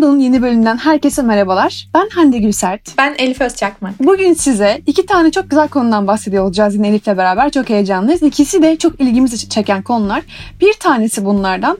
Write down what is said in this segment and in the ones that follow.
Kuando'nun yeni bölümünden herkese merhabalar. Ben Hande Gülsert. Ben Elif Özçakmak. Bugün size iki tane çok güzel konudan bahsediyor olacağız yine Elif'le beraber. Çok heyecanlıyız. İkisi de çok ilgimizi çeken konular. Bir tanesi bunlardan.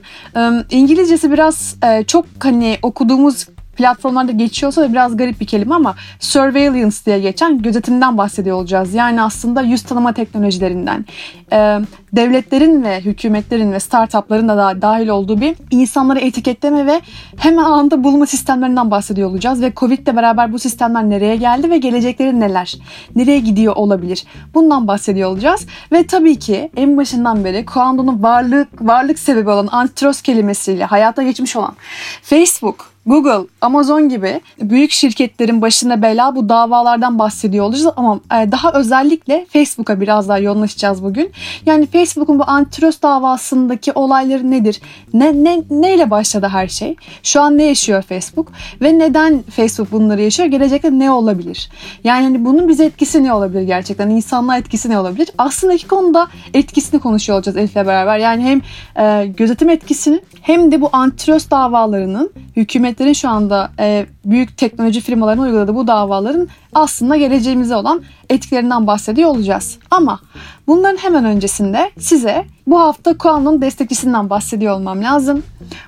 İngilizcesi biraz çok hani okuduğumuz platformlarda geçiyorsa da biraz garip bir kelime ama surveillance diye geçen gözetimden bahsediyor olacağız. Yani aslında yüz tanıma teknolojilerinden, e, devletlerin ve hükümetlerin ve startupların da dahil olduğu bir insanları etiketleme ve hemen anında bulma sistemlerinden bahsediyor olacağız. Ve Covid ile beraber bu sistemler nereye geldi ve gelecekleri neler? Nereye gidiyor olabilir? Bundan bahsediyor olacağız. Ve tabii ki en başından beri Kuando'nun varlık, varlık sebebi olan antitrust kelimesiyle hayata geçmiş olan Facebook, Google, Amazon gibi büyük şirketlerin başına bela bu davalardan bahsediyor olacağız ama e, daha özellikle Facebook'a biraz daha yoğunlaşacağız bugün. Yani Facebook'un bu antitrust davasındaki olayları nedir? Ne, ne neyle başladı her şey? Şu an ne yaşıyor Facebook ve neden Facebook bunları yaşıyor? Gelecekte ne olabilir? Yani hani bunun bize etkisi ne olabilir gerçekten? İnsanlığa etkisi ne olabilir? Aslında iki konuda etkisini konuşuyor olacağız Elif'le beraber. Yani hem e, gözetim etkisini hem de bu antitrust davalarının hükümet hükümetlerin şu anda e, büyük teknoloji firmalarına uyguladığı bu davaların aslında geleceğimize olan etkilerinden bahsediyor olacağız. Ama bunların hemen öncesinde size bu hafta Kuan'ın destekçisinden bahsediyor olmam lazım.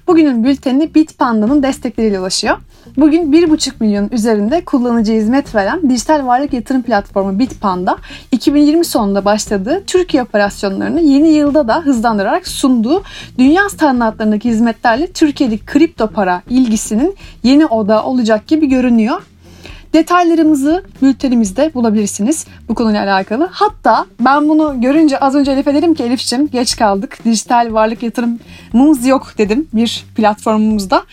Bugünün bülteni Bitpanda'nın destekleriyle ulaşıyor. Bugün 1,5 milyon üzerinde kullanıcı hizmet veren dijital varlık yatırım platformu Bitpanda 2020 sonunda başladığı Türkiye operasyonlarını yeni yılda da hızlandırarak sunduğu dünya standartlarındaki hizmetlerle Türkiye'deki kripto para ilgisinin yeni odağı olacak gibi görünüyor. Detaylarımızı bültenimizde bulabilirsiniz bu konuyla alakalı. Hatta ben bunu görünce az önce Elif'e dedim ki Elif'ciğim geç kaldık. Dijital varlık yatırımımız yok dedim bir platformumuzda.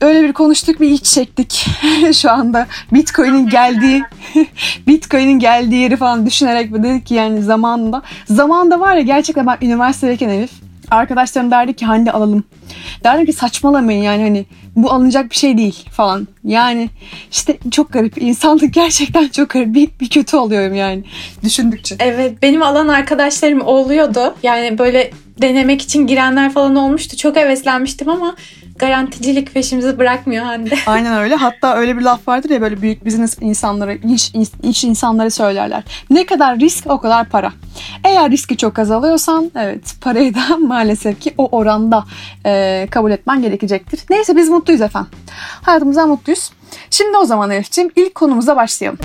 Öyle bir konuştuk bir iç çektik şu anda Bitcoin'in geldiği Bitcoin'in geldiği yeri falan düşünerek dedik ki yani zamanında zamanında var ya gerçekten ben üniversitedeyken Elif arkadaşlarım derdi ki Hande alalım. Derdim ki saçmalamayın yani hani bu alınacak bir şey değil falan. Yani işte çok garip. İnsanlık gerçekten çok garip. Bir, bir kötü oluyorum yani düşündükçe. Evet benim alan arkadaşlarım oluyordu. Yani böyle denemek için girenler falan olmuştu. Çok heveslenmiştim ama garanticilik peşimizi bırakmıyor Hande. Aynen öyle. Hatta öyle bir laf vardır ya böyle büyük business insanları, iş, iş insanları söylerler. Ne kadar risk o kadar para. Eğer riski çok az alıyorsan evet parayı da maalesef ki o oranda e, kabul etmen gerekecektir. Neyse biz mutluyuz efendim. Hayatımızdan mutluyuz. Şimdi o zaman Elif'ciğim ilk konumuza başlayalım.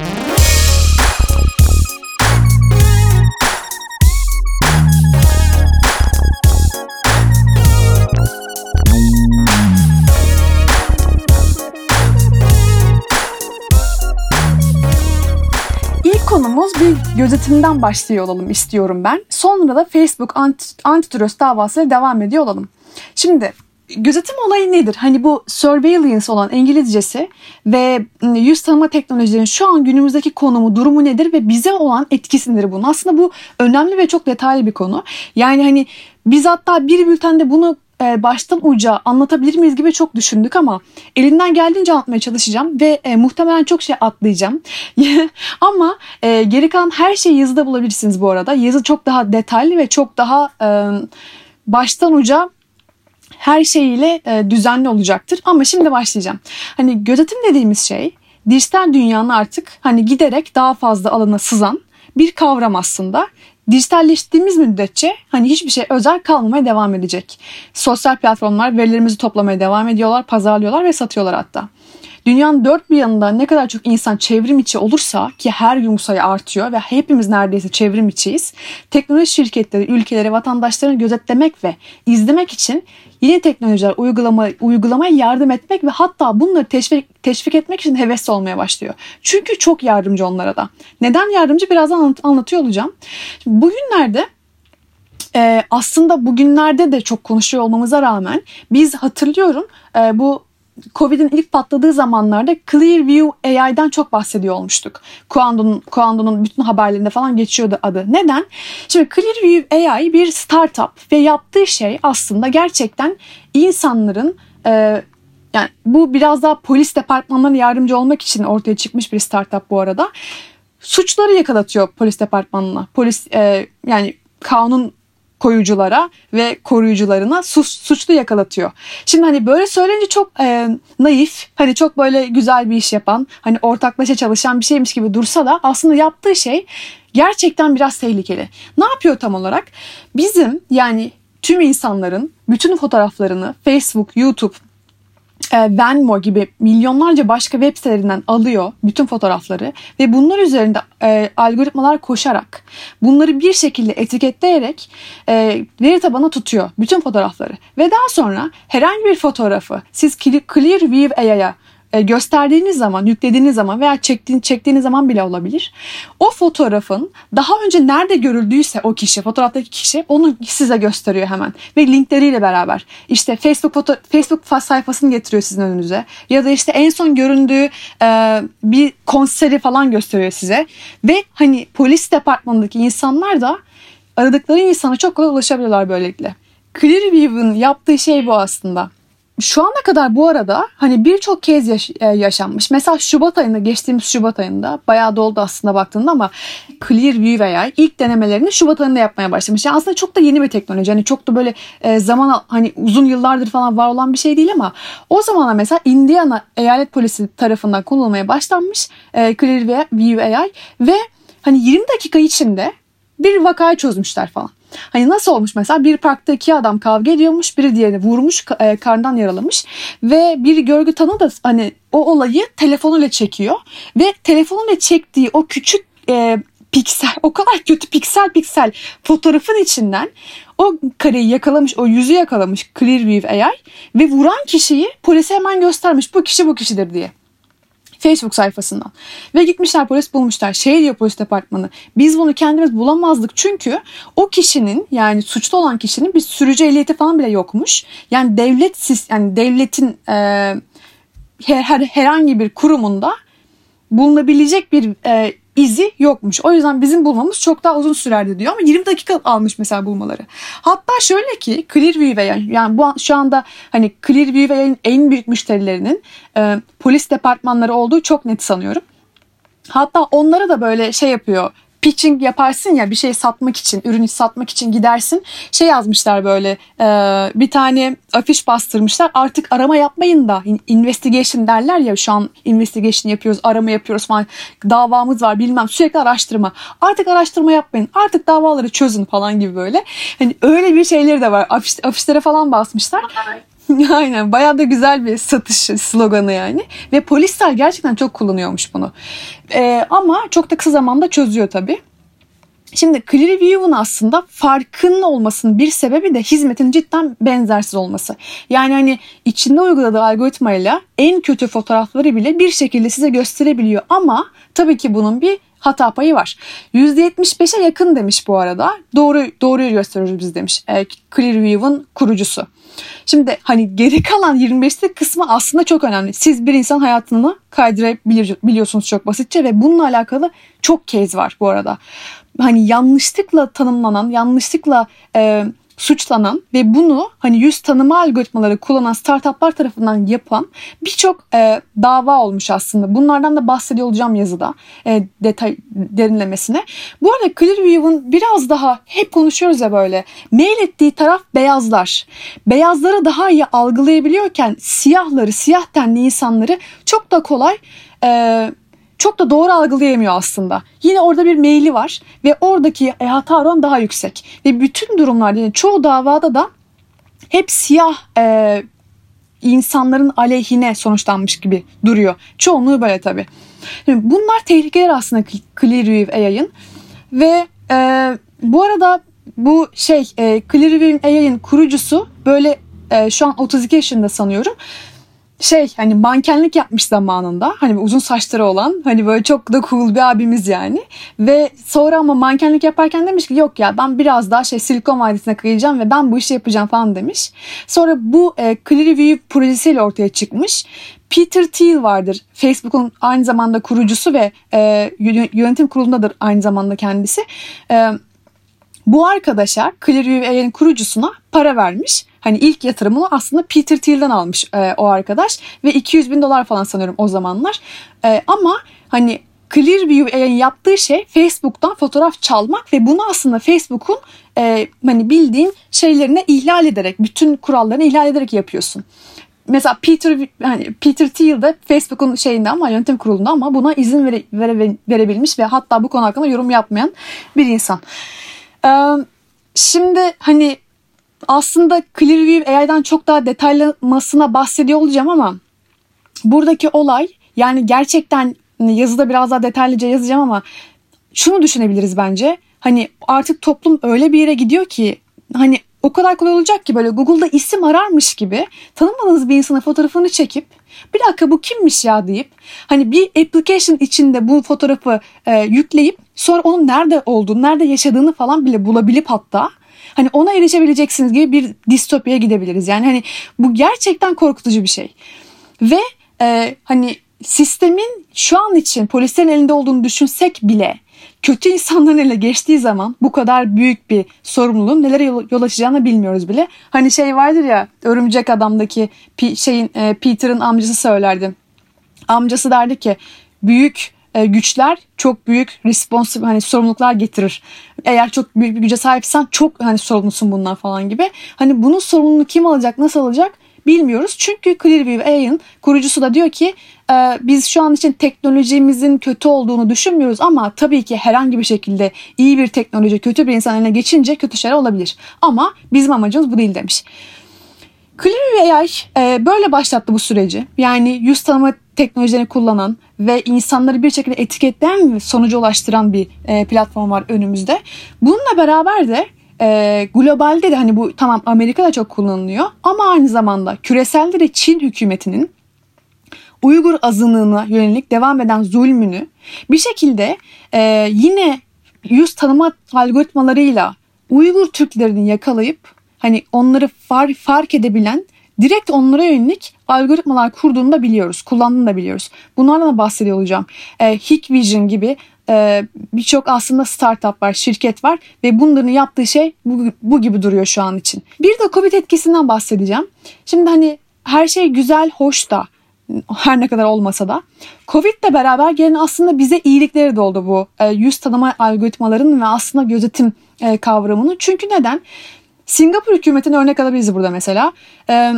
Konumuz bir gözetimden başlıyor olalım istiyorum ben. Sonra da Facebook antitrust davasıyla devam ediyor olalım. Şimdi gözetim olayı nedir? Hani bu surveillance olan İngilizcesi ve ıı, yüz tanıma teknolojilerinin şu an günümüzdeki konumu, durumu nedir ve bize olan etkisi nedir bunun? Aslında bu önemli ve çok detaylı bir konu. Yani hani biz hatta bir bültende bunu e, baştan uca anlatabilir miyiz gibi çok düşündük ama elinden geldiğince anlatmaya çalışacağım ve e, muhtemelen çok şey atlayacağım. ama e, geri kalan her şeyi yazıda bulabilirsiniz bu arada. Yazı çok daha detaylı ve çok daha e, baştan uca her şeyiyle e, düzenli olacaktır. Ama şimdi başlayacağım. Hani gözetim dediğimiz şey dijital dünyanın artık hani giderek daha fazla alana sızan bir kavram aslında dijitalleştiğimiz müddetçe hani hiçbir şey özel kalmamaya devam edecek. Sosyal platformlar verilerimizi toplamaya devam ediyorlar, pazarlıyorlar ve satıyorlar hatta. Dünyanın dört bir yanında ne kadar çok insan çevrim içi olursa ki her gün sayı artıyor ve hepimiz neredeyse çevrim içiyiz. Teknoloji şirketleri ülkeleri vatandaşlarını gözetlemek ve izlemek için yeni teknolojiler uygulama, uygulamaya yardım etmek ve hatta bunları teşvik, teşvik etmek için hevesli olmaya başlıyor. Çünkü çok yardımcı onlara da. Neden yardımcı birazdan anlat, anlatıyor olacağım. Bugünlerde e, aslında bugünlerde de çok konuşuyor olmamıza rağmen biz hatırlıyorum e, bu Covid'in ilk patladığı zamanlarda Clearview AI'den çok bahsediyor olmuştuk. Kuando'nun Kuando'nun bütün haberlerinde falan geçiyordu adı. Neden? Şimdi Clearview AI bir startup ve yaptığı şey aslında gerçekten insanların e, yani bu biraz daha polis departmanlarına yardımcı olmak için ortaya çıkmış bir startup bu arada. Suçları yakalatıyor polis departmanına. Polis e, yani kanun koyuculara ve koruyucularına suç, suçlu yakalatıyor. Şimdi hani böyle söyleyince çok e, naif, hani çok böyle güzel bir iş yapan, hani ortaklaşa çalışan bir şeymiş gibi dursa da aslında yaptığı şey gerçekten biraz tehlikeli. Ne yapıyor tam olarak? Bizim yani tüm insanların bütün fotoğraflarını Facebook, YouTube, Venmo gibi milyonlarca başka web sitelerinden alıyor bütün fotoğrafları ve bunlar üzerinde e, algoritmalar koşarak bunları bir şekilde etiketleyerek e, veri tabanına tutuyor bütün fotoğrafları. Ve daha sonra herhangi bir fotoğrafı siz Clearview AI'ya gösterdiğiniz zaman, yüklediğiniz zaman veya çektiğiniz, çektiğiniz zaman bile olabilir. O fotoğrafın daha önce nerede görüldüyse o kişi, fotoğraftaki kişi onu size gösteriyor hemen. Ve linkleriyle beraber. İşte Facebook foto Facebook sayfasını getiriyor sizin önünüze. Ya da işte en son göründüğü e, bir konseri falan gösteriyor size. Ve hani polis departmanındaki insanlar da aradıkları insana çok kolay ulaşabiliyorlar böylelikle. Clearview'ın yaptığı şey bu aslında şu ana kadar bu arada hani birçok kez yaş- e, yaşanmış. Mesela Şubat ayında geçtiğimiz Şubat ayında bayağı doldu aslında baktığında ama Clearview AI ilk denemelerini Şubat ayında yapmaya başlamış. Yani aslında çok da yeni bir teknoloji. Hani çok da böyle e, zaman hani uzun yıllardır falan var olan bir şey değil ama o zamana mesela Indiana eyalet polisi tarafından kullanılmaya başlanmış e, Clearview AI ve hani 20 dakika içinde bir vakayı çözmüşler falan. Hani nasıl olmuş mesela bir parkta iki adam kavga ediyormuş biri diğerini vurmuş e, karnından yaralamış ve bir görgü tanı da hani o olayı telefonuyla çekiyor ve telefonuyla çektiği o küçük e, piksel o kadar kötü piksel piksel fotoğrafın içinden o kareyi yakalamış o yüzü yakalamış Clearview AI ve vuran kişiyi polise hemen göstermiş bu kişi bu kişidir diye. Facebook sayfasından. Ve gitmişler polis bulmuşlar. Şey diyor polis departmanı. Biz bunu kendimiz bulamazdık çünkü o kişinin yani suçlu olan kişinin bir sürücü ehliyeti falan bile yokmuş. Yani devlet yani devletin e, her, her, herhangi bir kurumunda bulunabilecek bir e, izi yokmuş. O yüzden bizim bulmamız çok daha uzun sürerdi diyor ama 20 dakika almış mesela bulmaları. Hatta şöyle ki Clearview yani bu şu anda hani Clearview'in en büyük müşterilerinin e, polis departmanları olduğu çok net sanıyorum. Hatta onlara da böyle şey yapıyor pitching yaparsın ya bir şey satmak için, ürünü satmak için gidersin. Şey yazmışlar böyle e, bir tane afiş bastırmışlar. Artık arama yapmayın da investigation derler ya şu an investigation yapıyoruz, arama yapıyoruz falan. Davamız var bilmem sürekli araştırma. Artık araştırma yapmayın. Artık davaları çözün falan gibi böyle. Hani öyle bir şeyleri de var. Afiş, afişlere falan basmışlar. Aynen bayağı da güzel bir satış sloganı yani. Ve polisler gerçekten çok kullanıyormuş bunu. Ee, ama çok da kısa zamanda çözüyor tabii. Şimdi Clearview'un aslında farkının olmasının bir sebebi de hizmetin cidden benzersiz olması. Yani hani içinde uyguladığı algoritmayla en kötü fotoğrafları bile bir şekilde size gösterebiliyor. Ama tabii ki bunun bir hata payı var. %75'e yakın demiş bu arada. Doğru doğruyu gösteriyoruz biz demiş. E, Clearview'un kurucusu. Şimdi hani geri kalan 25'lik kısmı aslında çok önemli. Siz bir insan hayatını kaydırabiliyorsunuz çok basitçe ve bununla alakalı çok case var bu arada. Hani yanlışlıkla tanımlanan, yanlışlıkla e, suçlanan ve bunu hani yüz tanıma algoritmaları kullanan startuplar tarafından yapan birçok e, dava olmuş aslında. Bunlardan da bahsediyor olacağım yazıda e, detay derinlemesine. Bu arada Clearview'un biraz daha hep konuşuyoruz ya böyle mail ettiği taraf beyazlar. Beyazları daha iyi algılayabiliyorken siyahları, siyah tenli insanları çok da kolay e, çok da doğru algılayamıyor aslında. Yine orada bir maili var ve oradaki e, hata oranı daha yüksek. Ve bütün durumlarda yani çoğu davada da hep siyah e, insanların aleyhine sonuçlanmış gibi duruyor. Çoğunluğu böyle tabii. Şimdi bunlar tehlikeler aslında Clearview AI'ın. Ve e, bu arada bu şey e, Clearview AI'ın kurucusu böyle e, şu an 32 yaşında sanıyorum şey hani mankenlik yapmış zamanında hani uzun saçları olan hani böyle çok da cool bir abimiz yani ve sonra ama mankenlik yaparken demiş ki yok ya ben biraz daha şey Silikon Vadisi'ne kayacağım ve ben bu işi yapacağım falan demiş. Sonra bu e, Clearview projesiyle ortaya çıkmış. Peter Thiel vardır. Facebook'un aynı zamanda kurucusu ve e, yönetim kurulundadır aynı zamanda kendisi. E, bu arkadaşa Clearview kurucusuna para vermiş Hani ilk yatırımını aslında Peter Thiel'den almış e, o arkadaş ve 200 bin dolar falan sanıyorum o zamanlar. E, ama hani Clearview yaptığı şey Facebook'tan fotoğraf çalmak ve bunu aslında Facebook'un e, hani bildiğin şeylerine ihlal ederek, bütün kurallarını ihlal ederek yapıyorsun. Mesela Peter hani Peter Thiel de Facebook'un şeyinde ama yönetim kurulunda ama buna izin vere, vere, verebilmiş ve hatta bu konu hakkında yorum yapmayan bir insan. Ee, şimdi hani aslında Clearview AI'dan çok daha detaylamasına bahsediyor olacağım ama buradaki olay yani gerçekten yazıda biraz daha detaylıca yazacağım ama şunu düşünebiliriz bence. Hani artık toplum öyle bir yere gidiyor ki hani o kadar kolay olacak ki böyle Google'da isim ararmış gibi tanımadığınız bir insanın fotoğrafını çekip bir dakika bu kimmiş ya deyip hani bir application içinde bu fotoğrafı e, yükleyip sonra onun nerede olduğunu, nerede yaşadığını falan bile bulabilip hatta hani ona erişebileceksiniz gibi bir distopyaya gidebiliriz. Yani hani bu gerçekten korkutucu bir şey. Ve e, hani sistemin şu an için polislerin elinde olduğunu düşünsek bile kötü insanların ele geçtiği zaman bu kadar büyük bir sorumluluğun nelere yol açacağını bilmiyoruz bile. Hani şey vardır ya Örümcek Adam'daki şeyin e, Peter'ın amcası söylerdi. Amcası derdi ki büyük güçler çok büyük responsive hani sorumluluklar getirir. Eğer çok büyük bir güce sahipsen çok hani sorumlusun bundan falan gibi. Hani bunun sorumluluğunu kim alacak, nasıl alacak bilmiyoruz. Çünkü Clearview AI'ın kurucusu da diyor ki e, biz şu an için teknolojimizin kötü olduğunu düşünmüyoruz ama tabii ki herhangi bir şekilde iyi bir teknoloji kötü bir insan eline geçince kötü şeyler olabilir. Ama bizim amacımız bu değil demiş. Clearview AI e, böyle başlattı bu süreci. Yani yüz tanıma teknolojilerini kullanan ve insanları bir şekilde etiketleyen ve sonuca ulaştıran bir e, platform var önümüzde. Bununla beraber de e, globalde de hani bu tamam Amerika'da çok kullanılıyor ama aynı zamanda küreselde de Çin hükümetinin Uygur azınlığına yönelik devam eden zulmünü bir şekilde e, yine yüz tanıma algoritmalarıyla Uygur Türklerini yakalayıp hani onları far, fark edebilen direkt onlara yönelik algoritmalar kurduğunu da biliyoruz, kullandığını da biliyoruz. Bunlardan da bahsediyor olacağım. E, Hikvision gibi e, birçok aslında startup var, şirket var ve bunların yaptığı şey bu, bu gibi duruyor şu an için. Bir de Covid etkisinden bahsedeceğim. Şimdi hani her şey güzel, hoş da her ne kadar olmasa da Covid'le beraber gelen aslında bize iyilikleri de oldu bu e, yüz tanıma algoritmalarının ve aslında gözetim e, kavramının. Çünkü neden? Singapur hükümetine örnek alabiliriz burada mesela. E,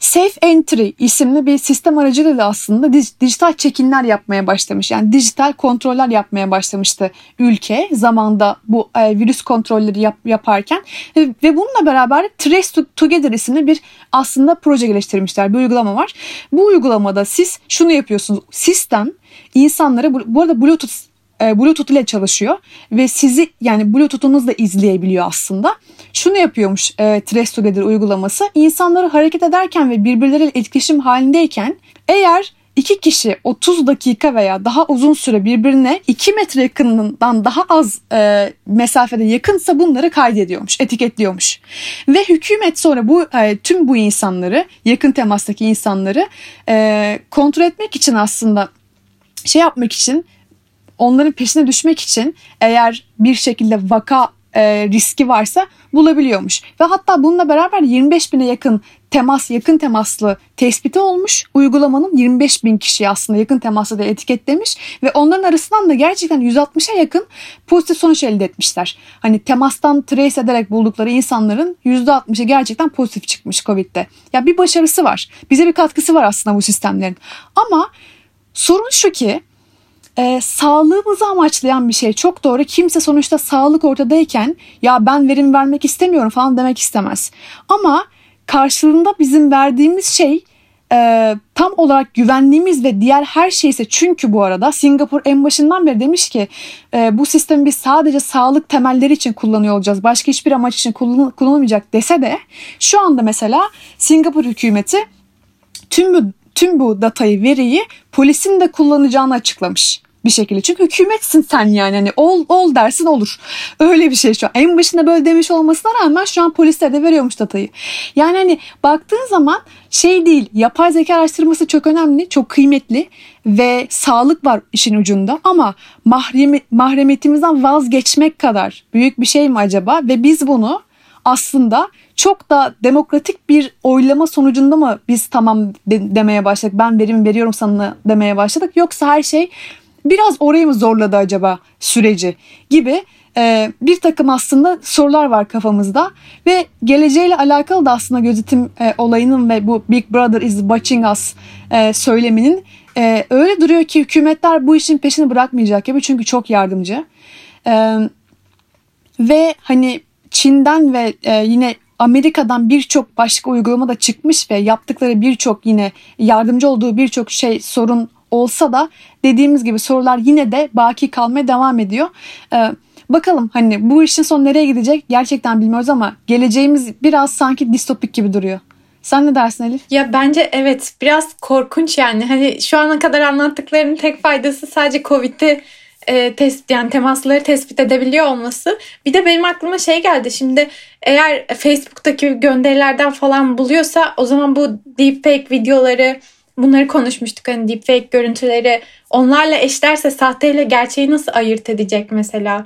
Safe Entry isimli bir sistem aracılığıyla aslında dijital çekimler yapmaya başlamış. Yani dijital kontroller yapmaya başlamıştı ülke zamanda bu e, virüs kontrolleri yap, yaparken. E, ve bununla beraber Trace Together isimli bir aslında proje geliştirmişler. Bir uygulama var. Bu uygulamada siz şunu yapıyorsunuz. Sistem insanları bu arada Bluetooth e, Bluetooth ile çalışıyor ve sizi yani Bluetooth'unuz da izleyebiliyor aslında. Şunu yapıyormuş e, Trace Together uygulaması. İnsanları hareket ederken ve birbirleriyle etkileşim halindeyken eğer iki kişi 30 dakika veya daha uzun süre birbirine 2 metre yakınından daha az e, mesafede yakınsa bunları kaydediyormuş, etiketliyormuş. Ve hükümet sonra bu e, tüm bu insanları, yakın temastaki insanları e, kontrol etmek için aslında şey yapmak için onların peşine düşmek için eğer bir şekilde vaka e, riski varsa bulabiliyormuş. Ve hatta bununla beraber 25 bine yakın temas, yakın temaslı tespiti olmuş. Uygulamanın 25 bin kişi aslında yakın temaslı da etiketlemiş. Ve onların arasından da gerçekten 160'a yakın pozitif sonuç elde etmişler. Hani temastan trace ederek buldukları insanların %60'ı gerçekten pozitif çıkmış Covid'de. Ya bir başarısı var. Bize bir katkısı var aslında bu sistemlerin. Ama sorun şu ki e, sağlığımızı amaçlayan bir şey. Çok doğru. Kimse sonuçta sağlık ortadayken ya ben verim vermek istemiyorum falan demek istemez. Ama karşılığında bizim verdiğimiz şey e, tam olarak güvenliğimiz ve diğer her şeyse çünkü bu arada Singapur en başından beri demiş ki e, bu sistemi biz sadece sağlık temelleri için kullanıyor olacağız. Başka hiçbir amaç için kullan, kullanılmayacak dese de şu anda mesela Singapur hükümeti tüm bu tüm bu datayı, veriyi polisin de kullanacağını açıklamış bir şekilde. Çünkü hükümetsin sen yani hani ol ol dersin olur. Öyle bir şey şu an. En başında böyle demiş olmasına rağmen şu an polisler de veriyormuş datayı. Yani hani baktığın zaman şey değil yapay zeka araştırması çok önemli, çok kıymetli ve sağlık var işin ucunda ama mahremi, mahremetimizden vazgeçmek kadar büyük bir şey mi acaba? Ve biz bunu aslında çok da demokratik bir oylama sonucunda mı biz tamam de- demeye başladık? Ben verimi veriyorum sana demeye başladık. Yoksa her şey biraz orayı mı zorladı acaba süreci gibi e, bir takım aslında sorular var kafamızda ve geleceğiyle alakalı da aslında gözetim e, olayının ve bu Big Brother is watching us e, söyleminin e, öyle duruyor ki hükümetler bu işin peşini bırakmayacak gibi çünkü çok yardımcı. E, ve hani Çin'den ve e, yine Amerika'dan birçok başka uygulama da çıkmış ve yaptıkları birçok yine yardımcı olduğu birçok şey sorun olsa da dediğimiz gibi sorular yine de baki kalmaya devam ediyor. Ee, bakalım hani bu işin son nereye gidecek gerçekten bilmiyoruz ama geleceğimiz biraz sanki distopik gibi duruyor. Sen ne dersin Elif? Ya bence evet biraz korkunç yani. Hani şu ana kadar anlattıklarının tek faydası sadece Covid'de e, tespit yani temasları tespit edebiliyor olması. Bir de benim aklıma şey geldi. Şimdi eğer Facebook'taki gönderilerden falan buluyorsa o zaman bu deepfake videoları bunları konuşmuştuk. Hani deepfake görüntüleri onlarla eşlerse sahteyle gerçeği nasıl ayırt edecek mesela?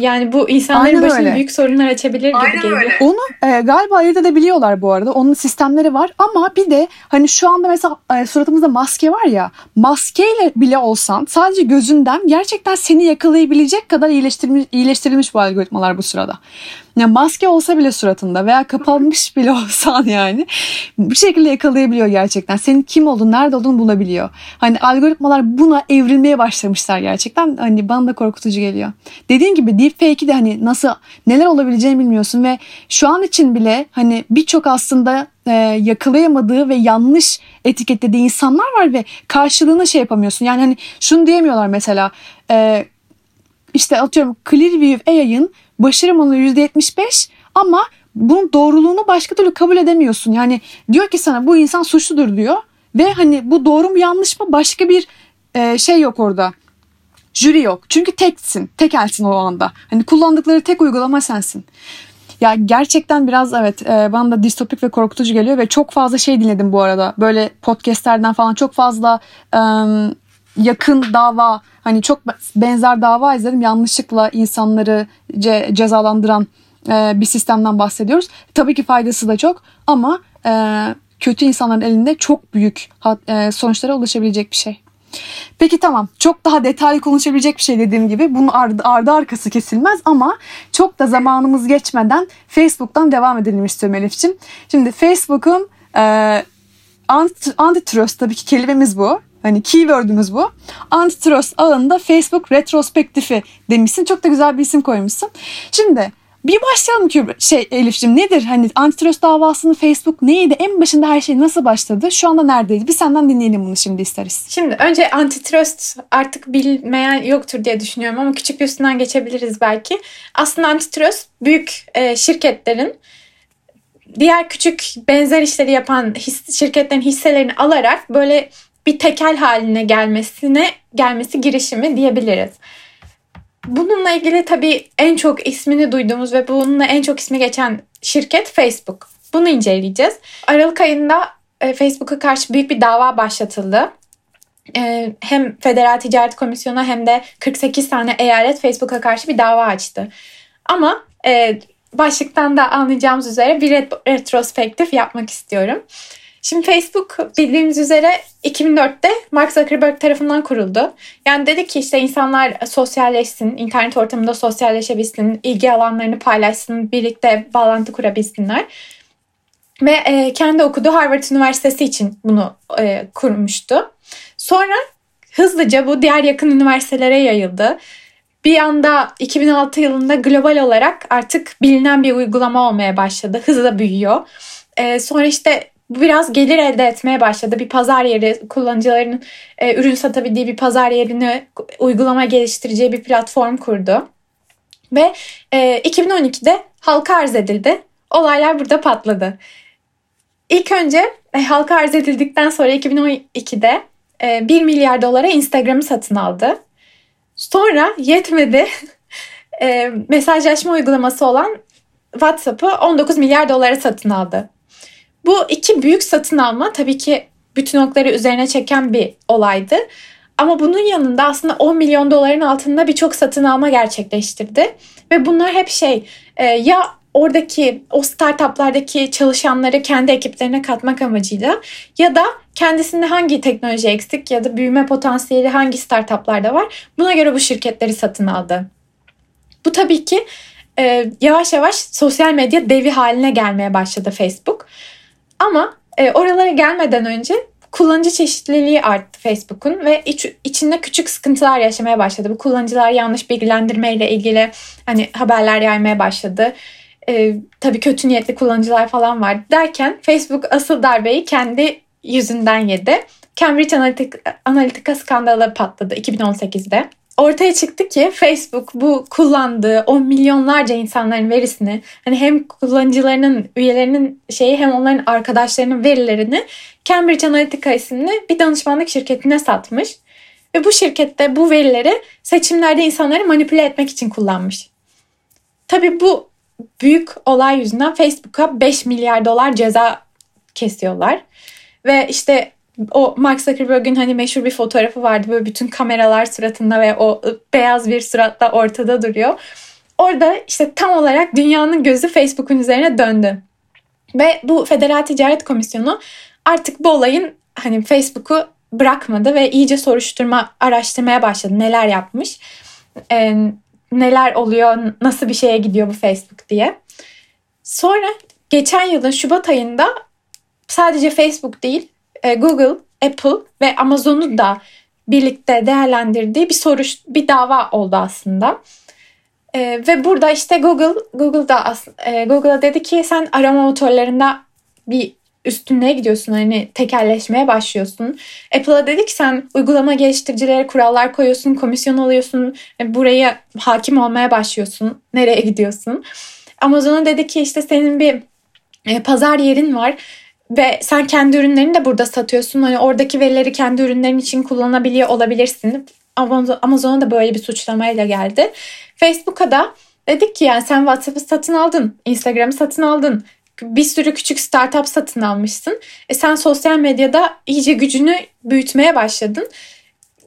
Yani bu insanların Aynen başına öyle. büyük sorunlar açabilir Aynen gibi geliyor. öyle. Onu e, galiba ayırt edebiliyorlar bu arada. Onun sistemleri var ama bir de hani şu anda mesela e, suratımızda maske var ya maskeyle bile olsan sadece gözünden gerçekten seni yakalayabilecek kadar iyileştirilmiş, iyileştirilmiş bu algoritmalar bu sırada. Yani maske olsa bile suratında veya kapanmış bile olsan yani bir şekilde yakalayabiliyor gerçekten. Senin kim olduğunu, nerede olduğunu bulabiliyor. Hani algoritmalar buna evrilmeye başlamışlar gerçekten. Hani bana da korkutucu geliyor. Dediğin gibi deepfake'i de hani nasıl neler olabileceğini bilmiyorsun ve şu an için bile hani birçok aslında e, yakalayamadığı ve yanlış etiketlediği insanlar var ve karşılığını şey yapamıyorsun. Yani hani şunu diyemiyorlar mesela e, işte atıyorum Clearview AI'ın başarı oranı %75 ama bunun doğruluğunu başka türlü kabul edemiyorsun. Yani diyor ki sana bu insan suçludur diyor ve hani bu doğru mu yanlış mı başka bir e, şey yok orada. Jüri yok. Çünkü teksin. Tekelsin o anda. Hani kullandıkları tek uygulama sensin. Ya gerçekten biraz evet e, bana da distopik ve korkutucu geliyor ve çok fazla şey dinledim bu arada. Böyle podcastlerden falan çok fazla e, yakın dava hani çok benzer dava izledim. Yanlışlıkla insanları ce- cezalandıran e, bir sistemden bahsediyoruz. Tabii ki faydası da çok ama e, kötü insanların elinde çok büyük e, sonuçlara ulaşabilecek bir şey. Peki tamam çok daha detaylı konuşabilecek bir şey dediğim gibi bunun ardı, ardı arkası kesilmez ama çok da zamanımız geçmeden Facebook'tan devam edelim istiyorum Elif'ciğim. Şimdi Facebook'un e, ant- antitrust tabii ki kelimemiz bu. Hani keyword'ümüz bu. Antitrust ağında Facebook retrospektifi demişsin. Çok da güzel bir isim koymuşsun. Şimdi bir başlayalım ki şey Elif'ciğim nedir? Hani antitrust davasının Facebook neydi? En başında her şey nasıl başladı? Şu anda neredeydi? Bir senden dinleyelim bunu şimdi isteriz. Şimdi önce antitrust artık bilmeyen yoktur diye düşünüyorum ama küçük bir üstünden geçebiliriz belki. Aslında antitrust büyük e, şirketlerin diğer küçük benzer işleri yapan his, şirketlerin hisselerini alarak böyle bir tekel haline gelmesine gelmesi girişimi diyebiliriz. Bununla ilgili tabii en çok ismini duyduğumuz ve bununla en çok ismi geçen şirket Facebook. Bunu inceleyeceğiz. Aralık ayında e, Facebook'a karşı büyük bir dava başlatıldı. E, hem Federal Ticaret Komisyonu hem de 48 tane eyalet Facebook'a karşı bir dava açtı. Ama e, başlıktan da anlayacağımız üzere bir ret- retrospektif yapmak istiyorum. Şimdi Facebook bildiğimiz üzere 2004'te Mark Zuckerberg tarafından kuruldu. Yani dedi ki işte insanlar sosyalleşsin, internet ortamında sosyalleşebilsin, ilgi alanlarını paylaşsın, birlikte bağlantı kurabilsinler. Ve e, kendi okuduğu Harvard Üniversitesi için bunu e, kurmuştu. Sonra hızlıca bu diğer yakın üniversitelere yayıldı. Bir anda 2006 yılında global olarak artık bilinen bir uygulama olmaya başladı. Hızla büyüyor. E, sonra işte biraz gelir elde etmeye başladı. Bir pazar yeri, kullanıcıların e, ürün satabildiği bir pazar yerini uygulama geliştireceği bir platform kurdu. Ve e, 2012'de halka arz edildi. Olaylar burada patladı. İlk önce e, halka arz edildikten sonra 2012'de e, 1 milyar dolara Instagram'ı satın aldı. Sonra yetmedi. e, mesajlaşma uygulaması olan WhatsApp'ı 19 milyar dolara satın aldı. Bu iki büyük satın alma tabii ki bütün okları üzerine çeken bir olaydı. Ama bunun yanında aslında 10 milyon doların altında birçok satın alma gerçekleştirdi. Ve bunlar hep şey e, ya oradaki o startuplardaki çalışanları kendi ekiplerine katmak amacıyla ya da kendisinde hangi teknoloji eksik ya da büyüme potansiyeli hangi startuplarda var buna göre bu şirketleri satın aldı. Bu tabii ki e, yavaş yavaş sosyal medya devi haline gelmeye başladı Facebook. Ama e, oralara gelmeden önce kullanıcı çeşitliliği arttı Facebook'un ve iç, içinde küçük sıkıntılar yaşamaya başladı. Bu kullanıcılar yanlış bilgilendirme ile ilgili hani haberler yaymaya başladı. Ee, tabii kötü niyetli kullanıcılar falan var derken Facebook asıl darbeyi kendi yüzünden yedi. Cambridge Analytica, Analytica skandalı patladı 2018'de ortaya çıktı ki Facebook bu kullandığı o milyonlarca insanların verisini hani hem kullanıcılarının üyelerinin şeyi hem onların arkadaşlarının verilerini Cambridge Analytica isimli bir danışmanlık şirketine satmış. Ve bu şirkette bu verileri seçimlerde insanları manipüle etmek için kullanmış. Tabii bu büyük olay yüzünden Facebook'a 5 milyar dolar ceza kesiyorlar. Ve işte o Mark Zuckerberg'in hani meşhur bir fotoğrafı vardı. Böyle bütün kameralar suratında ve o beyaz bir suratla ortada duruyor. Orada işte tam olarak dünyanın gözü Facebook'un üzerine döndü. Ve bu Federal Ticaret Komisyonu artık bu olayın hani Facebook'u bırakmadı ve iyice soruşturma, araştırmaya başladı. Neler yapmış, e, neler oluyor, nasıl bir şeye gidiyor bu Facebook diye. Sonra geçen yılın Şubat ayında sadece Facebook değil, Google, Apple ve Amazon'u da birlikte değerlendirdiği bir soruş bir dava oldu aslında. E, ve burada işte Google Google'da e, Google'a dedi ki sen arama motorlarında bir üstünlüğe gidiyorsun hani tekerleşmeye başlıyorsun. Apple'a dedi ki sen uygulama geliştiricilere kurallar koyuyorsun, komisyon alıyorsun, buraya hakim olmaya başlıyorsun. Nereye gidiyorsun? Amazon'a dedi ki işte senin bir pazar yerin var ve sen kendi ürünlerini de burada satıyorsun. Hani oradaki verileri kendi ürünlerin için kullanabiliyor olabilirsin. Amazon'a da böyle bir suçlamayla geldi. Facebook'a da dedik ki yani sen WhatsApp'ı satın aldın, Instagram'ı satın aldın. Bir sürü küçük startup satın almışsın. E sen sosyal medyada iyice gücünü büyütmeye başladın.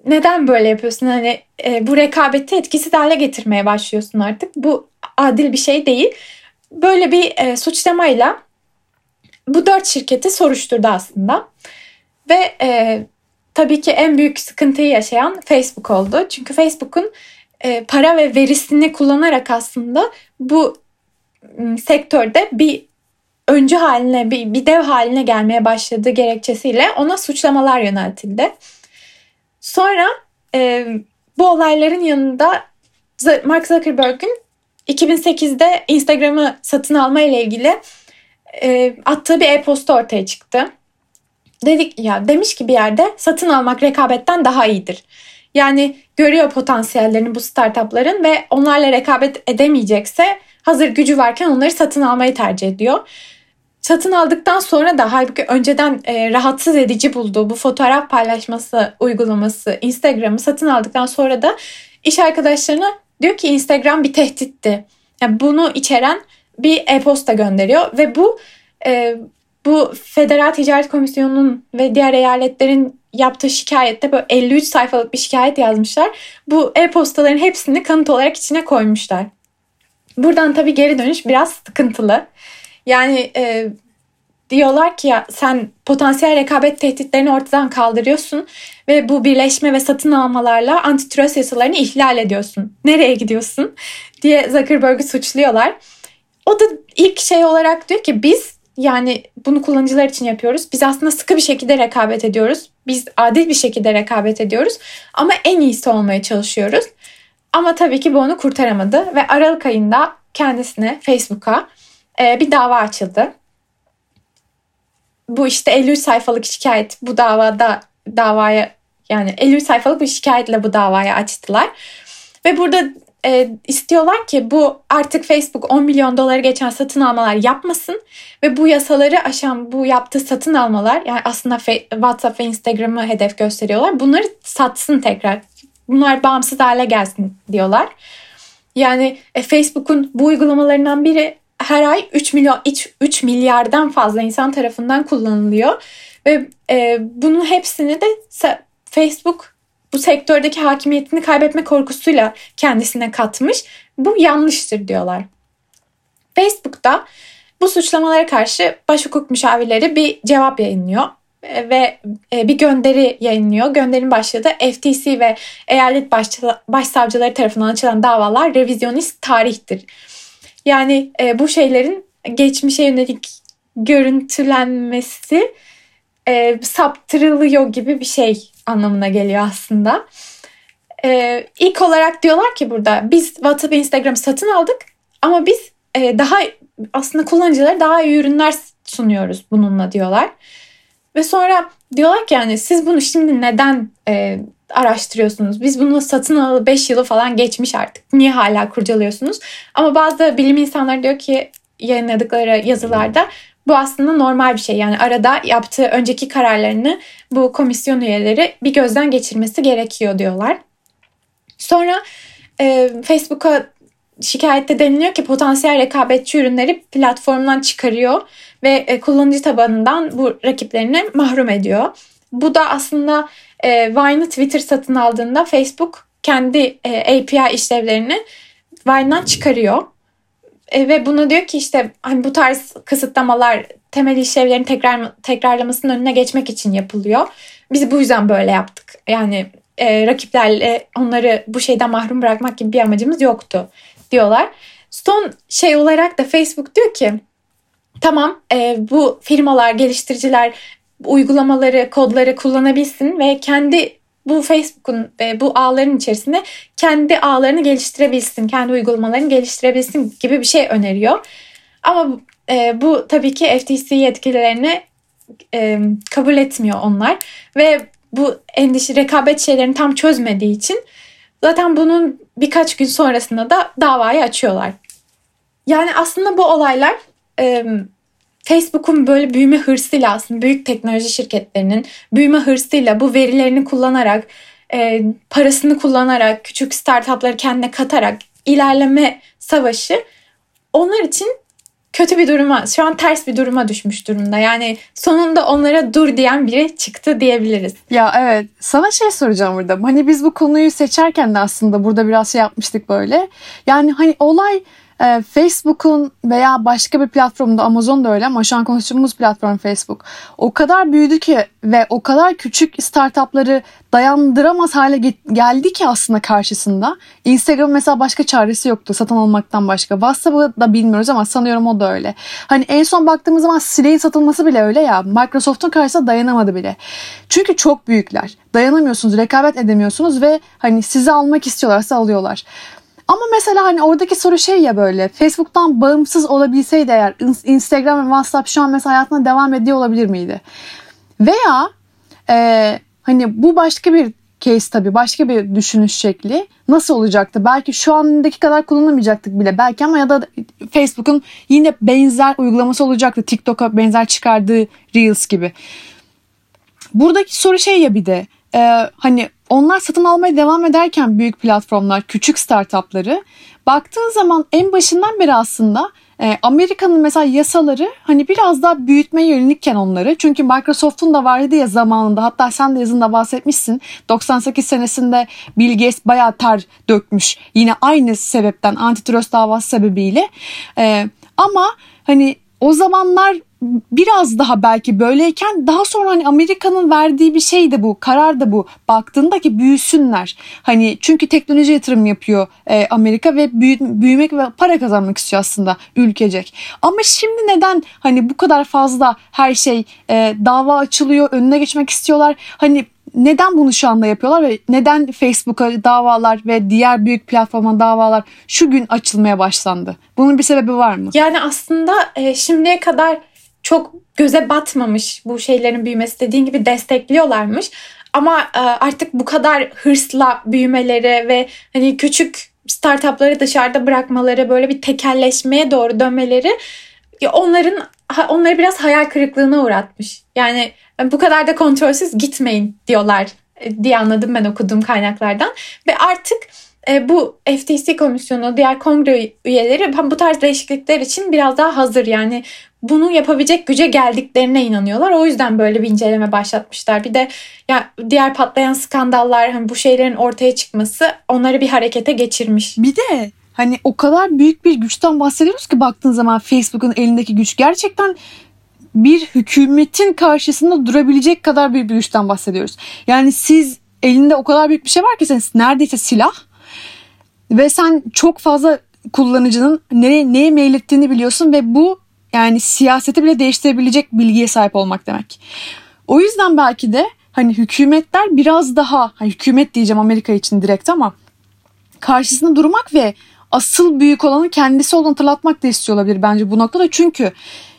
Neden böyle yapıyorsun? Hani e, bu rekabeti etkisiz hale getirmeye başlıyorsun artık. Bu adil bir şey değil. Böyle bir e, suçlamayla bu dört şirketi soruşturdu aslında. Ve e, tabii ki en büyük sıkıntıyı yaşayan Facebook oldu. Çünkü Facebook'un e, para ve verisini kullanarak aslında bu m, sektörde bir öncü haline, bir, bir dev haline gelmeye başladığı gerekçesiyle ona suçlamalar yöneltildi. Sonra e, bu olayların yanında Mark Zuckerberg'in 2008'de Instagram'ı satın alma ile ilgili e, attığı bir e-posta ortaya çıktı. Dedik ya demiş ki bir yerde satın almak rekabetten daha iyidir. Yani görüyor potansiyellerini bu startupların ve onlarla rekabet edemeyecekse hazır gücü varken onları satın almayı tercih ediyor. Satın aldıktan sonra da halbuki önceden e, rahatsız edici bulduğu bu fotoğraf paylaşması uygulaması Instagram'ı satın aldıktan sonra da iş arkadaşlarına diyor ki Instagram bir tehditti. Yani bunu içeren bir e-posta gönderiyor ve bu e, bu Federal Ticaret Komisyonu'nun ve diğer eyaletlerin yaptığı şikayette böyle 53 sayfalık bir şikayet yazmışlar. Bu e-postaların hepsini kanıt olarak içine koymuşlar. Buradan tabii geri dönüş biraz sıkıntılı. Yani e, diyorlar ki ya sen potansiyel rekabet tehditlerini ortadan kaldırıyorsun ve bu birleşme ve satın almalarla antitrust yasalarını ihlal ediyorsun. Nereye gidiyorsun diye Zuckerberg'ü suçluyorlar. O da ilk şey olarak diyor ki biz yani bunu kullanıcılar için yapıyoruz. Biz aslında sıkı bir şekilde rekabet ediyoruz. Biz adil bir şekilde rekabet ediyoruz. Ama en iyisi olmaya çalışıyoruz. Ama tabii ki bu onu kurtaramadı. Ve Aralık ayında kendisine Facebook'a e, bir dava açıldı. Bu işte 53 sayfalık şikayet bu davada davaya yani 53 sayfalık bir şikayetle bu davayı açtılar. Ve burada e, istiyorlar ki bu artık Facebook 10 milyon doları geçen satın almalar yapmasın ve bu yasaları aşan bu yaptığı satın almalar yani aslında WhatsApp ve Instagram'ı hedef gösteriyorlar. Bunları satsın tekrar. Bunlar bağımsız hale gelsin diyorlar. Yani e, Facebook'un bu uygulamalarından biri her ay 3 milyon 3 milyardan fazla insan tarafından kullanılıyor ve e, bunun hepsini de Facebook bu sektördeki hakimiyetini kaybetme korkusuyla kendisine katmış. Bu yanlıştır diyorlar. Facebook'ta bu suçlamalara karşı başhukuk müşavirleri bir cevap yayınlıyor ve e, bir gönderi yayınlıyor. Gönderinin başlığı da FTC ve eyalet başsavcıları tarafından açılan davalar revizyonist tarihtir. Yani e, bu şeylerin geçmişe yönelik görüntülenmesi e, saptırılıyor gibi bir şey anlamına geliyor aslında. E, ilk olarak diyorlar ki burada biz WhatsApp Instagram satın aldık ama biz e, daha aslında kullanıcılara daha iyi ürünler sunuyoruz bununla diyorlar. Ve sonra diyorlar ki yani siz bunu şimdi neden e, araştırıyorsunuz? Biz bunu satın alalı 5 yılı falan geçmiş artık. Niye hala kurcalıyorsunuz? Ama bazı bilim insanları diyor ki yayınladıkları yazılarda bu aslında normal bir şey. Yani arada yaptığı önceki kararlarını bu komisyon üyeleri bir gözden geçirmesi gerekiyor diyorlar. Sonra e, Facebook'a şikayette deniliyor ki potansiyel rekabetçi ürünleri platformdan çıkarıyor ve e, kullanıcı tabanından bu rakiplerini mahrum ediyor. Bu da aslında e, Vine'ı Twitter satın aldığında Facebook kendi e, API işlevlerini Vine'dan çıkarıyor. E, ve bunu diyor ki işte hani bu tarz kısıtlamalar temel işlevlerin tekrar tekrarlamasının önüne geçmek için yapılıyor. Biz bu yüzden böyle yaptık. Yani e, rakiplerle onları bu şeyden mahrum bırakmak gibi bir amacımız yoktu diyorlar. Son şey olarak da Facebook diyor ki tamam e, bu firmalar, geliştiriciler uygulamaları, kodları kullanabilsin ve kendi bu Facebook'un ve bu ağların içerisinde kendi ağlarını geliştirebilsin, kendi uygulamalarını geliştirebilsin gibi bir şey öneriyor. Ama e, bu tabii ki FTC yetkililerini e, kabul etmiyor onlar ve bu endişe rekabet şeylerini tam çözmediği için zaten bunun birkaç gün sonrasında da davayı açıyorlar. Yani aslında bu olaylar e, Facebook'un böyle büyüme hırsıyla aslında büyük teknoloji şirketlerinin büyüme hırsıyla bu verilerini kullanarak e, parasını kullanarak küçük startupları kendine katarak ilerleme savaşı onlar için kötü bir duruma, şu an ters bir duruma düşmüş durumda. Yani sonunda onlara dur diyen biri çıktı diyebiliriz. Ya evet. Sana şey soracağım burada. Hani biz bu konuyu seçerken de aslında burada biraz şey yapmıştık böyle. Yani hani olay e, Facebook'un veya başka bir platformda Amazon da öyle ama şu an konuştuğumuz platform Facebook o kadar büyüdü ki ve o kadar küçük startupları dayandıramaz hale geldi ki aslında karşısında. Instagram mesela başka çaresi yoktu satın almaktan başka. WhatsApp'ı da bilmiyoruz ama sanıyorum o da öyle. Hani en son baktığımız zaman Slack'in satılması bile öyle ya. Microsoft'un karşısında dayanamadı bile. Çünkü çok büyükler. Dayanamıyorsunuz, rekabet edemiyorsunuz ve hani sizi almak istiyorlarsa alıyorlar. Ama mesela hani oradaki soru şey ya böyle Facebook'tan bağımsız olabilseydi eğer Instagram ve WhatsApp şu an mesela hayatına devam ediyor olabilir miydi? Veya e, hani bu başka bir case tabii başka bir düşünüş şekli nasıl olacaktı? Belki şu andaki kadar kullanılmayacaktık bile belki ama ya da Facebook'un yine benzer uygulaması olacaktı. TikTok'a benzer çıkardığı Reels gibi. Buradaki soru şey ya bir de e, hani onlar satın almaya devam ederken büyük platformlar, küçük startupları baktığın zaman en başından beri aslında e, Amerika'nın mesela yasaları hani biraz daha büyütmeye yönelikken onları. Çünkü Microsoft'un da vardı ya zamanında hatta sen de yazında bahsetmişsin. 98 senesinde Bill Gates bayağı ter dökmüş. Yine aynı sebepten antitrust davası sebebiyle. E, ama hani o zamanlar biraz daha belki böyleyken daha sonra hani Amerika'nın verdiği bir şey de bu. Karar da bu. Baktığında ki büyüsünler. Hani çünkü teknoloji yatırım yapıyor e, Amerika ve büyü, büyümek ve para kazanmak istiyor aslında ülkecek. Ama şimdi neden hani bu kadar fazla her şey e, dava açılıyor, önüne geçmek istiyorlar. Hani neden bunu şu anda yapıyorlar ve neden Facebook'a davalar ve diğer büyük platforma davalar şu gün açılmaya başlandı? Bunun bir sebebi var mı? Yani aslında e, şimdiye kadar çok göze batmamış bu şeylerin büyümesi dediğin gibi destekliyorlarmış. Ama e, artık bu kadar hırsla büyümeleri ve hani küçük startupları dışarıda bırakmaları böyle bir tekelleşmeye doğru dönmeleri onların onları biraz hayal kırıklığına uğratmış. Yani bu kadar da kontrolsüz gitmeyin diyorlar e, diye anladım ben okuduğum kaynaklardan. Ve artık e, bu FTC komisyonu, diğer kongre üyeleri bu tarz değişiklikler için biraz daha hazır. Yani bunu yapabilecek güce geldiklerine inanıyorlar. O yüzden böyle bir inceleme başlatmışlar. Bir de ya diğer patlayan skandallar, hani bu şeylerin ortaya çıkması onları bir harekete geçirmiş. Bir de hani o kadar büyük bir güçten bahsediyoruz ki baktığın zaman Facebook'un elindeki güç gerçekten bir hükümetin karşısında durabilecek kadar bir güçten bahsediyoruz. Yani siz elinde o kadar büyük bir şey var ki sen neredeyse silah ve sen çok fazla kullanıcının nereye, neye meylettiğini biliyorsun ve bu yani siyaseti bile değiştirebilecek bilgiye sahip olmak demek. O yüzden belki de hani hükümetler biraz daha hani hükümet diyeceğim Amerika için direkt ama karşısında durmak ve asıl büyük olanı kendisi olduğunu hatırlatmak da istiyor olabilir bence bu noktada. Çünkü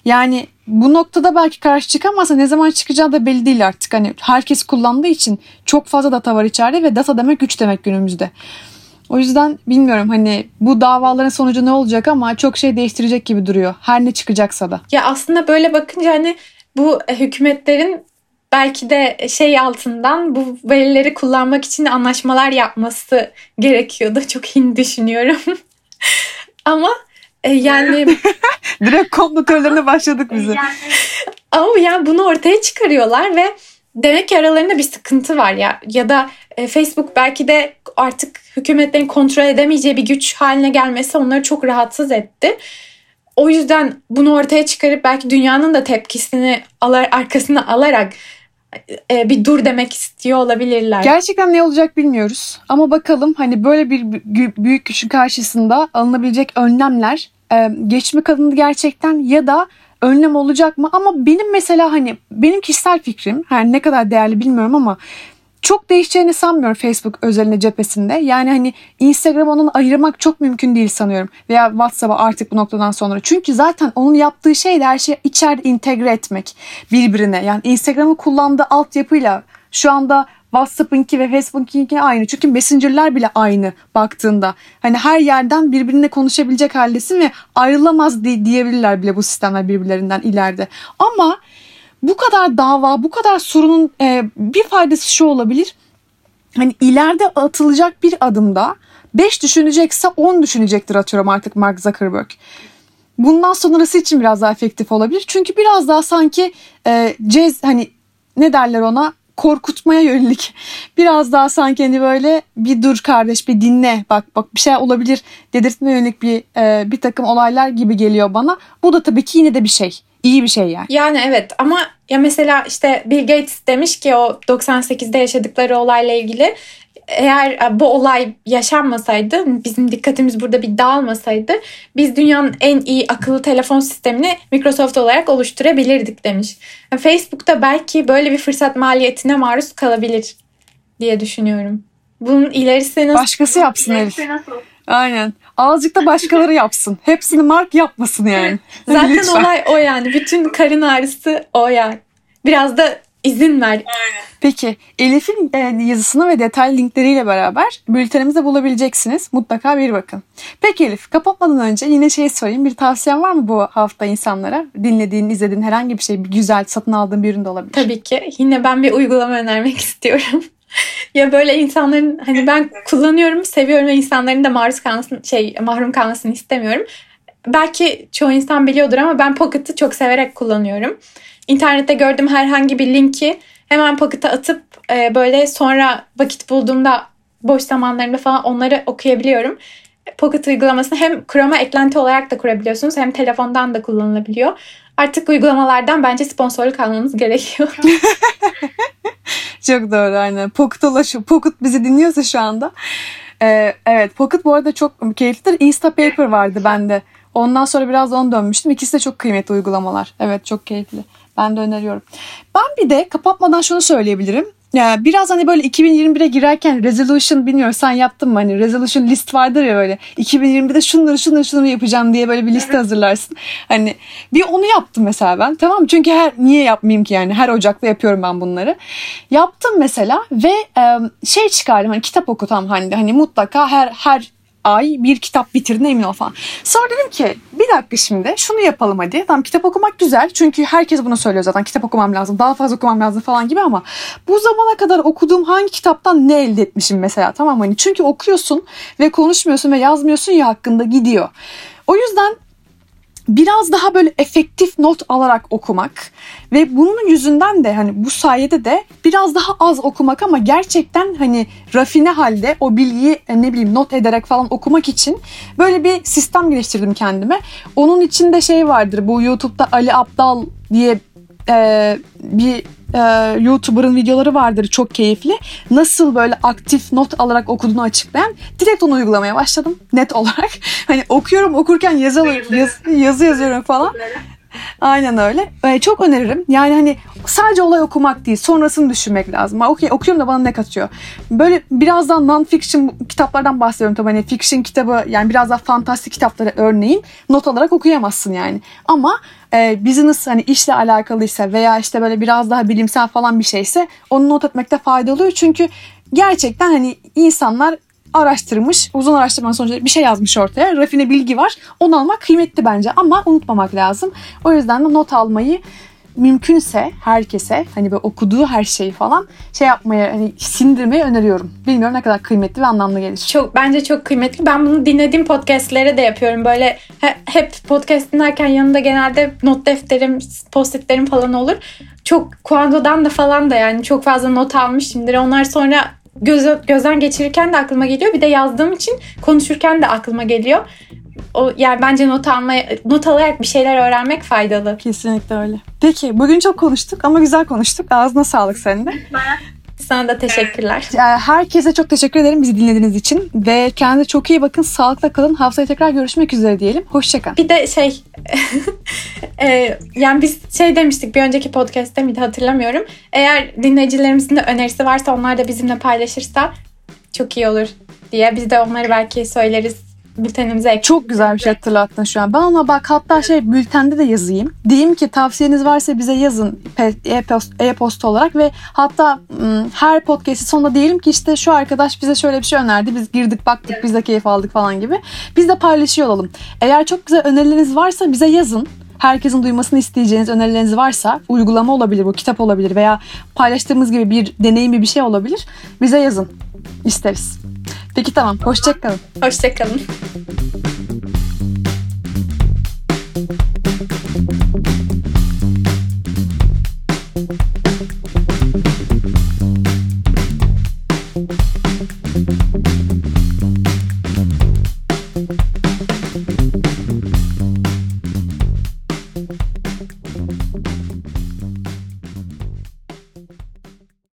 yani bu noktada belki karşı çıkamazsa ne zaman çıkacağı da belli değil artık. Hani herkes kullandığı için çok fazla data var içeride ve data demek güç demek günümüzde. O yüzden bilmiyorum hani bu davaların sonucu ne olacak ama çok şey değiştirecek gibi duruyor. Her ne çıkacaksa da. Ya aslında böyle bakınca hani bu hükümetlerin belki de şey altından bu verileri kullanmak için anlaşmalar yapması gerekiyordu. Çok iyi düşünüyorum. Ama e, yani direkt komplo başladık bize. Ama yani bunu ortaya çıkarıyorlar ve demek ki aralarında bir sıkıntı var ya ya da e, Facebook belki de artık hükümetlerin kontrol edemeyeceği bir güç haline gelmesi onları çok rahatsız etti. O yüzden bunu ortaya çıkarıp belki dünyanın da tepkisini alar, arkasına alarak e, bir dur demek istiyor olabilirler. Gerçekten ne olacak bilmiyoruz. Ama bakalım hani böyle bir büyük güçün karşısında alınabilecek önlemler e, geç mi kalındı gerçekten ya da önlem olacak mı? Ama benim mesela hani benim kişisel fikrim her ne kadar değerli bilmiyorum ama çok değişeceğini sanmıyorum Facebook özelinde cephesinde. Yani hani Instagram onun ayırmak çok mümkün değil sanıyorum. Veya WhatsApp'a artık bu noktadan sonra. Çünkü zaten onun yaptığı şey de her şeyi içeride entegre etmek birbirine. Yani Instagram'ı kullandığı altyapıyla şu anda WhatsApp'ınki ve Facebook'inki aynı. Çünkü Messenger'ler bile aynı baktığında. Hani her yerden birbirine konuşabilecek haldesin ve ayrılamaz diyebilirler bile bu sistemler birbirlerinden ileride. Ama bu kadar dava, bu kadar sorunun e, bir faydası şu olabilir. Hani ileride atılacak bir adımda 5 düşünecekse 10 düşünecektir atıyorum artık Mark Zuckerberg. Bundan sonrası için biraz daha efektif olabilir. Çünkü biraz daha sanki e, cez hani ne derler ona korkutmaya yönelik biraz daha sanki hani böyle bir dur kardeş bir dinle bak bak bir şey olabilir dedirtme yönelik bir e, bir takım olaylar gibi geliyor bana. Bu da tabii ki yine de bir şey. iyi bir şey yani. Yani evet ama ya mesela işte Bill Gates demiş ki o 98'de yaşadıkları olayla ilgili eğer e, bu olay yaşanmasaydı, bizim dikkatimiz burada bir dağılmasaydı biz dünyanın en iyi akıllı telefon sistemini Microsoft olarak oluşturabilirdik demiş. Facebook'ta belki böyle bir fırsat maliyetine maruz kalabilir diye düşünüyorum. Bunun ilerisi nasıl? Başkası yapsın Elif. Aynen. Azıcık da başkaları yapsın. Hepsini Mark yapmasın yani. Zaten Lütfen. olay o yani. Bütün karın ağrısı o yani. Biraz da izin ver. Peki Elif'in e, yazısını ve detaylı linkleriyle beraber bültenimizde bulabileceksiniz. Mutlaka bir bakın. Peki Elif kapatmadan önce yine şey sorayım. Bir tavsiyen var mı bu hafta insanlara? Dinlediğin, izlediğin herhangi bir şey, bir güzel satın aldığın bir ürün de olabilir. Tabii ki. Yine ben bir uygulama önermek istiyorum. ya böyle insanların hani ben kullanıyorum, seviyorum ve insanların da maruz kalmasın, şey mahrum kalmasını istemiyorum. Belki çoğu insan biliyordur ama ben Pocket'ı çok severek kullanıyorum internette gördüğüm herhangi bir linki hemen Pocket'a atıp e, böyle sonra vakit bulduğumda boş zamanlarımda falan onları okuyabiliyorum. Pocket uygulamasını hem Chrome'a eklenti olarak da kurabiliyorsunuz hem telefondan da kullanılabiliyor. Artık uygulamalardan bence sponsorluk almamız gerekiyor. Çok doğru aynen. Pocket ulaşıyor. Pocket bizi dinliyorsa şu anda. Ee, evet Pocket bu arada çok keyiflidir. Instapaper vardı bende. Ondan sonra biraz onu dönmüştüm. İkisi de çok kıymetli uygulamalar. Evet çok keyifli. Ben de öneriyorum. Ben bir de kapatmadan şunu söyleyebilirim. Yani biraz hani böyle 2021'e girerken resolution bilmiyorum sen yaptın mı hani resolution list vardır ya böyle 2021'de şunları şunları şunları yapacağım diye böyle bir liste hazırlarsın. Hani bir onu yaptım mesela ben tamam mı? Çünkü her niye yapmayayım ki yani her Ocak'ta yapıyorum ben bunları. Yaptım mesela ve şey çıkardım hani kitap okutam hani hani mutlaka her her ay bir kitap bitirdin emin ol falan. Sonra dedim ki bir dakika şimdi şunu yapalım hadi. Tamam kitap okumak güzel çünkü herkes bunu söylüyor zaten kitap okumam lazım daha fazla okumam lazım falan gibi ama bu zamana kadar okuduğum hangi kitaptan ne elde etmişim mesela tamam hani çünkü okuyorsun ve konuşmuyorsun ve yazmıyorsun ya hakkında gidiyor. O yüzden biraz daha böyle efektif not alarak okumak ve bunun yüzünden de hani bu sayede de biraz daha az okumak ama gerçekten hani rafine halde o bilgiyi e, ne bileyim not ederek falan okumak için böyle bir sistem geliştirdim kendime. Onun içinde şey vardır bu YouTube'da Ali Abdal diye e, bir e, YouTuber'ın videoları vardır çok keyifli. Nasıl böyle aktif not alarak okuduğunu açıklayan direkt onu uygulamaya başladım net olarak. Hani okuyorum okurken yazı, yaz, yazı yazıyorum falan. Aynen öyle. Ee, çok öneririm. Yani hani sadece olay okumak değil, sonrasını düşünmek lazım. Okey, okuyorum da bana ne katıyor? Böyle biraz daha non-fiction kitaplardan bahsediyorum tabii. Hani fiction kitabı yani biraz daha fantastik kitapları örneğin not alarak okuyamazsın yani. Ama e, business hani işle alakalıysa veya işte böyle biraz daha bilimsel falan bir şeyse onu not etmekte fayda oluyor. Çünkü gerçekten hani insanlar araştırmış, uzun araştırmanın sonucu bir şey yazmış ortaya. Rafine bilgi var. Onu almak kıymetli bence ama unutmamak lazım. O yüzden de not almayı mümkünse herkese hani böyle okuduğu her şeyi falan şey yapmaya hani sindirmeyi öneriyorum. Bilmiyorum ne kadar kıymetli ve anlamlı gelir. Çok bence çok kıymetli. Ben bunu dinlediğim podcastlere de yapıyorum. Böyle he, hep podcast dinlerken yanında genelde not defterim, postitlerim falan olur. Çok Kuando'dan da falan da yani çok fazla not almışımdır. Onlar sonra göz, gözden geçirirken de aklıma geliyor. Bir de yazdığım için konuşurken de aklıma geliyor. O yani bence not almaya not alarak bir şeyler öğrenmek faydalı. Kesinlikle öyle. Peki bugün çok konuştuk ama güzel konuştuk. Ağzına sağlık senin de. Sana da teşekkürler. Ee, Herkese çok teşekkür ederim bizi dinlediğiniz için ve kendinize çok iyi bakın. Sağlıkla kalın. Haftaya tekrar görüşmek üzere diyelim. Hoşçakalın. Bir de şey e, yani biz şey demiştik bir önceki podcast'te miydi hatırlamıyorum. Eğer dinleyicilerimizin de önerisi varsa onlar da bizimle paylaşırsa çok iyi olur diye biz de onları belki söyleriz bültenimize ek. Çok güzel bir şey hatırlattın şu an. Ben ona bak hatta şey bültende de yazayım. Diyeyim ki tavsiyeniz varsa bize yazın e-posta, olarak ve hatta her podcast'in sonunda diyelim ki işte şu arkadaş bize şöyle bir şey önerdi. Biz girdik baktık biz de keyif aldık falan gibi. Biz de paylaşıyor olalım. Eğer çok güzel önerileriniz varsa bize yazın. Herkesin duymasını isteyeceğiniz önerileriniz varsa uygulama olabilir bu kitap olabilir veya paylaştığımız gibi bir deneyim bir şey olabilir. Bize yazın. İsteriz. Peki tamam. Hoşçakalın. Hoşçakalın.